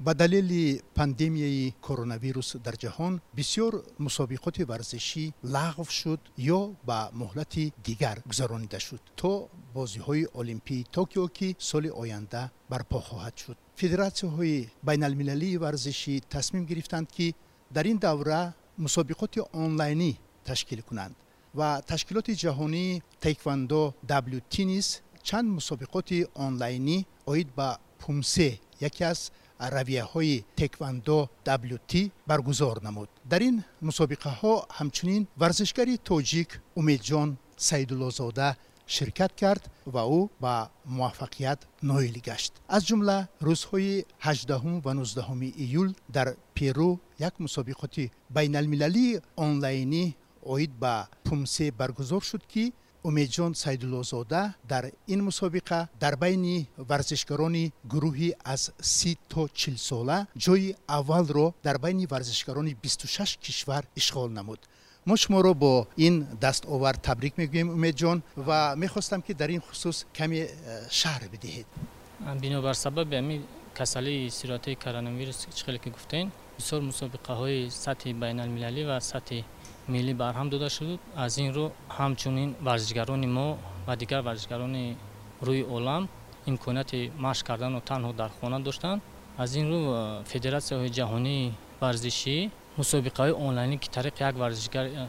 ба далели пандемияи коронавирус дар ҷаҳон бисёр мусобиқоти варзишӣ лағв шуд ё ба муҳлати дигар гузаронида шуд то бозиҳои олимпии токио ки соли оянда барпо хоҳад шуд. Федератсияҳои байналмилалии варзишӣ тасмим гирифтанд ки дар ин давра мусобиқоти онлайнӣ ташкил кунанд ва ташкилоти ҷаҳонии тайквандо wt низ чанд мусобиқоти онлайнӣ оид ба пумсе яке аз равияҳои теквандо wt баргузор намуд. Дар ин мусобиқаҳо ҳамчунин варзишгари тоҷик умедҷон саидуллозода ширкат кард ва ӯ ба муваффақият ноил гашт. Аз ҷумла рӯзҳои 18 ва 19 июл дар перу як мусобиқоти байналмилалии онлайнӣ оид ба пумсе баргузор шуд ки умедҷон сайдуллозода дар ин мусобиқа дар байни варзишгарони гурӯҳи аз си то чилсола ҷойи аввалро дар байни варзишгарони бисту шаш кишвар ишғол намуд. Мо шуморо бо ин дастовар табрик мегӯем умедҷон ва мехостам ки дар ин хусус каме э, шаҳр бидиҳед. Бинобар сабаби ҳамин касалии сироатаи коронавирус чӣ хеле ки гуфтаин бисёр мусобиқаҳои сатҳи байналмилалӣ ва сатҳи миллӣ барҳам дода шуд. Аз ин рӯ ҳамчунин варзишгарони мо ва дигар варзишгарони рӯи олам имконияти машқ карданро танҳо дар хона доштанд. Аз ин рӯ э, федератсияҳои ҷаҳонии варзишӣ мусобиқаҳои онлайнӣ ки тариқи як варзишгар э,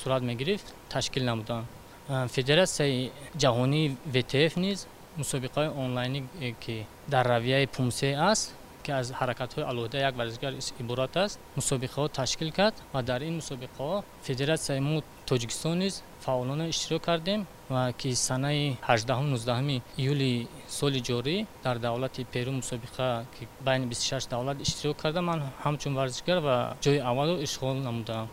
сурат мегирифт ташкил намуданд. Э, федератсияи ҷаҳонии втф низ мусобиқаҳои онлайнӣ ки дар равияи пумсе аст ки аз ҳаракатҳои алоҳида як варзишгар иборат аст. мусобиқаҳо ташкил кард ва дар ин мусобиқаҳо федератсияи мо тоҷикистон низ фаъолона иштирок кардем ва ки санаи 18 июли соли ҷорӣ дар давлати перу мусобиқа ки байни 26 давлат иштирок карда ман ҳамчун варзишгар ва ҷои аввалро ишғол намудам.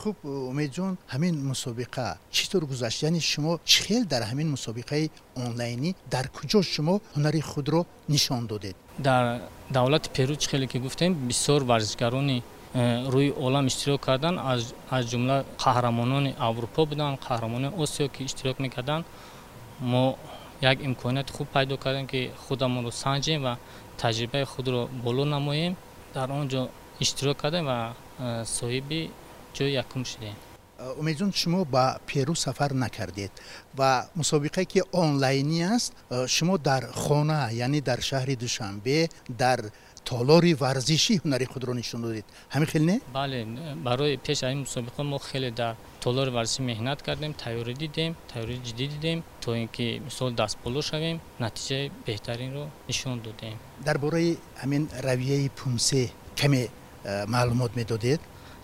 Хуб умедҷон ҳамин мусобиқа чӣ тур гузашт? Яъне шумо чӣ хел дар ҳамин мусобиқаи онлайнӣ? Дар куҷо шумо ҳунари худро нишон додед дар давлати перу чӣ хеле ки гуфтем бисёр варзишгарони э, рӯи олам иштирок карданд аз ҷумла қаҳрамонони аврупо буданд қаҳрамонони осиё ки иштирок мекарданд. Мо як имконияти хуб пайдо кардем ки худамонро санҷем ва таҷрибаи худро боло намоем. Дар он ҷо иштирок кардем ва э, соҳиби ҷои якум шудем умедҷон шумо ба перу сафар накардед ва мусобиқае ки онлайнӣ аст шумо дар хона яъне дар шаҳри душанбе дар толори варзишӣ ҳунари худро нишон додед ҳамин хел не бале барои пеш аз ин мусобиқа мо хеле дар толори варзишӣ меҳнат кардем тайёрӣ дидем тайёрии ҷиддӣ дидем то ин ки мисол дастболо шавем натиҷаи беҳтаринро нишон додем дар бораи ҳамин равияи пумсе каме маълумот медодед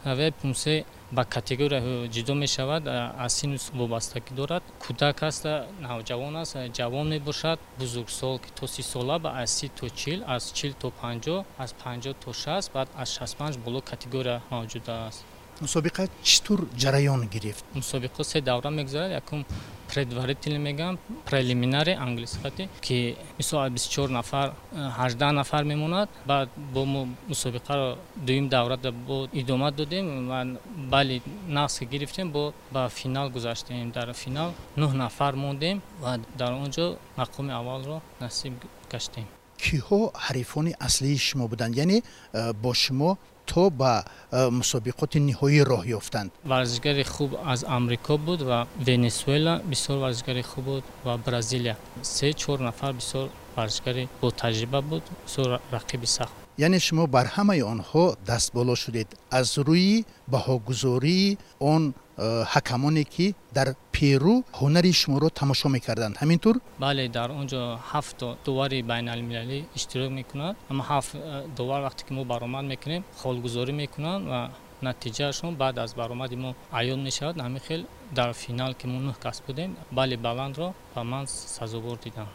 равияи пумсе ба категорияҳо ҷудо мешавад аз сину вобастагӣ дорад. Кӯдак аст навҷавон аст ҷавон мебошад. Бузургсол то си сола ба аз си то чил аз чил то панҷоҳ аз панҷоҳ то шаст баъд аз шастпанҷ боло категория мавҷуд аст мусобиқа чӣ тур ҷараён гирифт? Мусобиқа се давра мегузарад якум предварительно мегӯям прелиминари англисхати ки мисол аз бису чор нафар ҳаждаҳ нафар мемонад баъд бо мо мусобиқаро дуюм даврада бо идома додем ва бали нақс гирифтем бо ба финал гузаштем. Дар финал нӯҳ нафар мондем ва дар он ҷо мақоми аввалро насиб гаштем. Киҳо ҳарифони аслии шумо буданд? Яъне э, бо шумо то ба э, мусобиқоти ниҳоӣ роҳ ёфтанд варзишгари хуб аз амрико буд ва венесуэла бисёр варзишгари хуб буд ва бразилия се чор нафар бисёр варзишгари бо таҷриба буд бисёр рақиби сахт яъне шумо бар ҳамаи онҳо дастболо шудед аз рӯи баҳогузории он Э, ҳакамоне ки дар перу ҳунари шуморо тамошо мекарданд. Ҳамин тур бале дар он ҷо ҳафт дувари байналмилалӣ иштирок мекунад ама ҳафт э, дувар вақте ки мо баромад мекунем холгузорӣ мекунанд ва натиҷаашон баъд аз баромади мо аён мешавад. Ҳамин хел дар финал ки мо нӯҳ кас будем бали баландро ба ман сазовор дидам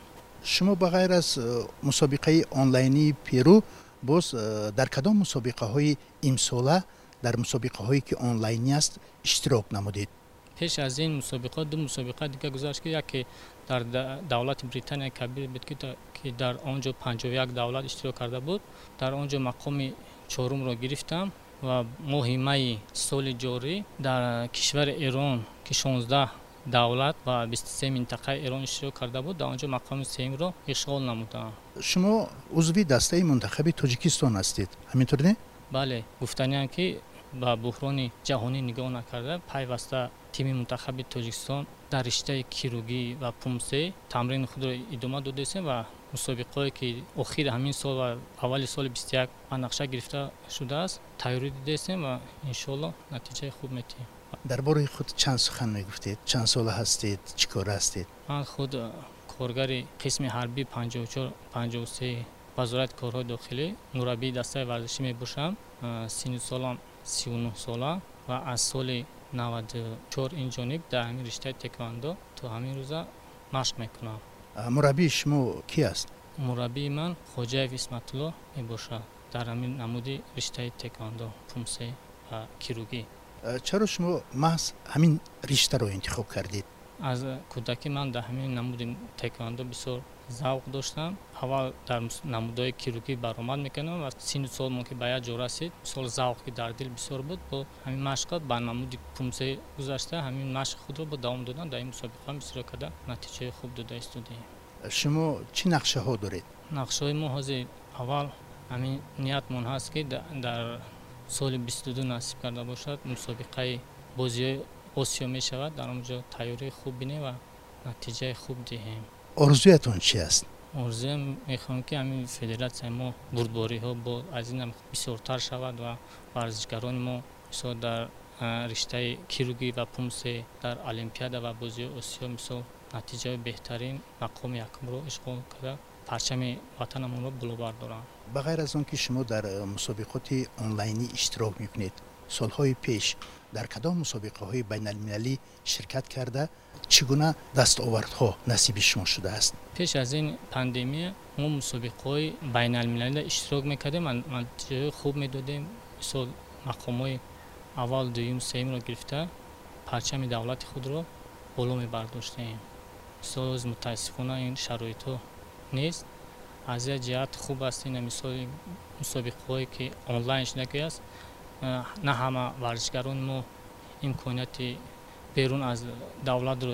шумо ба ғайр аз э, мусобиқаи онлайнии перу боз дар кадом мусобиқаҳои имсола дар мусобиқаҳое ки онлайнӣ аст иштирок намудед. Пеш аз ин мусобиқа ду мусобиқа дига гузашт ки яке дар давлати британия кабир буд ки дар он ҷо панҷоҳ як давлат иштирок карда буд. Дар он ҷо мақоми чорумро гирифтам ва моҳи майи соли ҷорӣ дар кишвари эрон ки шонздаҳ давлат ва бисту се минтақаи эрон иштирок карда буд дар онҷо мақоми сеюмро ишғол намуданд. Шумо узви дастаи мунтахаби тоҷикистон ҳастед. Ҳаминтур не? Бале гуфтаниам ки ба буҳрони ҷаҳонӣ нигоҳ накарда пайваста тими мунтахаби тоҷикистон дар риштаи кирургӣ ва пумсе тамрини худро идома додастем ва мусобиқое ки охири ҳамин сол ва аввали соли бисту як ба нақша гирифта шудааст тайёрӣ додастем ва иншоалло натиҷаи хуб метиҳем. Дар бораи худ чанд сухан мегуфтед? Чанд сола ҳастед? Чӣ кора ҳастед? Ман худ коргари қисми ҳарбӣ панҷоҳчор панҷоҳсе вазорати корҳои дохилӣ мураббии дастаи варзишӣ мебошам. Синни солам сию нӯҳ сола ва аз соли наваду чор инҷониб дар ҳамин риштаи теквандо то ҳамин рӯза машқ мекунам. Мураббии шумо кӣ аст? Мураббии ман хоҷаев исматулло мебошад дар ҳамин намуди риштаи теквандо пумсе ва кирургӣ чаро шумо маҳз ҳамин риштаро интихоб кардед аз кӯдакӣ ман дар ҳамин намуди теквандо бисёр завқ доштам. Аввал дар намудҳои кирургӣ баромад мекардам ва синни сол мо ки ба як ҷо расид мисол завқ ки дар дил бисёр буд бо ҳамин машқа ба намуди пумсе гузашта ҳамин машқи худро бо давом додан дар ин мусобиқаҳо истирок карда натиҷаи хуб дода истодем. Шумо чӣ нақшаҳо доред? Нақшаҳои мо ҳозир аввал ҳамин ниятмон ҳаст ки дар соли бистуду насиб карда бошад мусобиқаи бозиҳои осиё мешавад дар онҷо тайёрии хуб бинем ва натиҷаи хуб диҳем орзуятон чи аст? Орзуям мехоҳам ки ҳамин федератсияи мо бурдбориҳо бо аз инам бисёртар шавад ва варзишгарони мо мисол дар риштаи кирургӣ ва пумсе дар олимпиада ва бозиҳои осиё мисол натиҷаи беҳтарин мақоми якумро ишғол карда парчами ватанамонро буловар доранд. Ба ғайр аз он ки шумо дар мусобиқоти онлайнӣ иштирок мекунед солҳои пеш дар кадом мусобиқаҳои байналмилалӣ ширкат карда чӣ гуна дастовардҳо насиби шумо шудааст пеш аз ин пандемия мо мусобиқаҳои байналмилалида иштирок мекардем натиҷаҳои хуб медодем мисол мақомҳои аввал дуюм сеюмро гирифта парчами давлати худро боло мебардоштем мисол оз мутаассифона ин шароитҳо нест аз як ҷиҳат хуб аст ина мисоли мусобиқаҳое ки онлайн шудаки аст на ҳама варзишгарони мо имконияти берун аз давлатро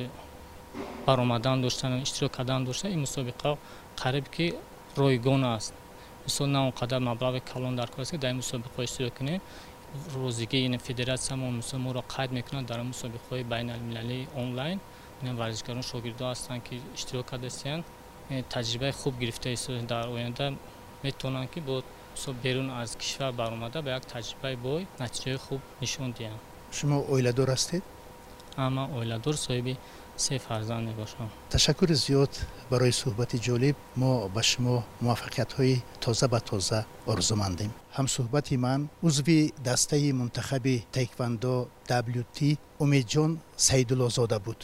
баромадан доштан иштирок кардан дошта ин мусобиқа қариб ки ройгон аст. Мисол на он қадар маблағи калон дар кор аст ки дар ин мусобиқаҳо иштирок кунем розигии ин федератсиямо мисол моро қайд мекунад дар мусобиқаҳои байналмилалии онлайн. Варзишгарон шогирдо ҳастанд ки иштирок карда истанд таҷрибаи хуб гирифта истода дар оянда метавонанд ки бо берун аз кишвар баромада ба як таҷрибаи бой натиҷаи хуб нишон диҳанд шумо оиладор ҳастед ман оиладор соҳиби се фарзанд мебошам ташаккури зиёд барои суҳбати ҷолиб мо ба шумо муваффақиятҳои тоза ба тоза орзумандем ҳамсуҳбати ман узви дастаи мунтахаби тайквандо wt умедҷон саидуллозода буд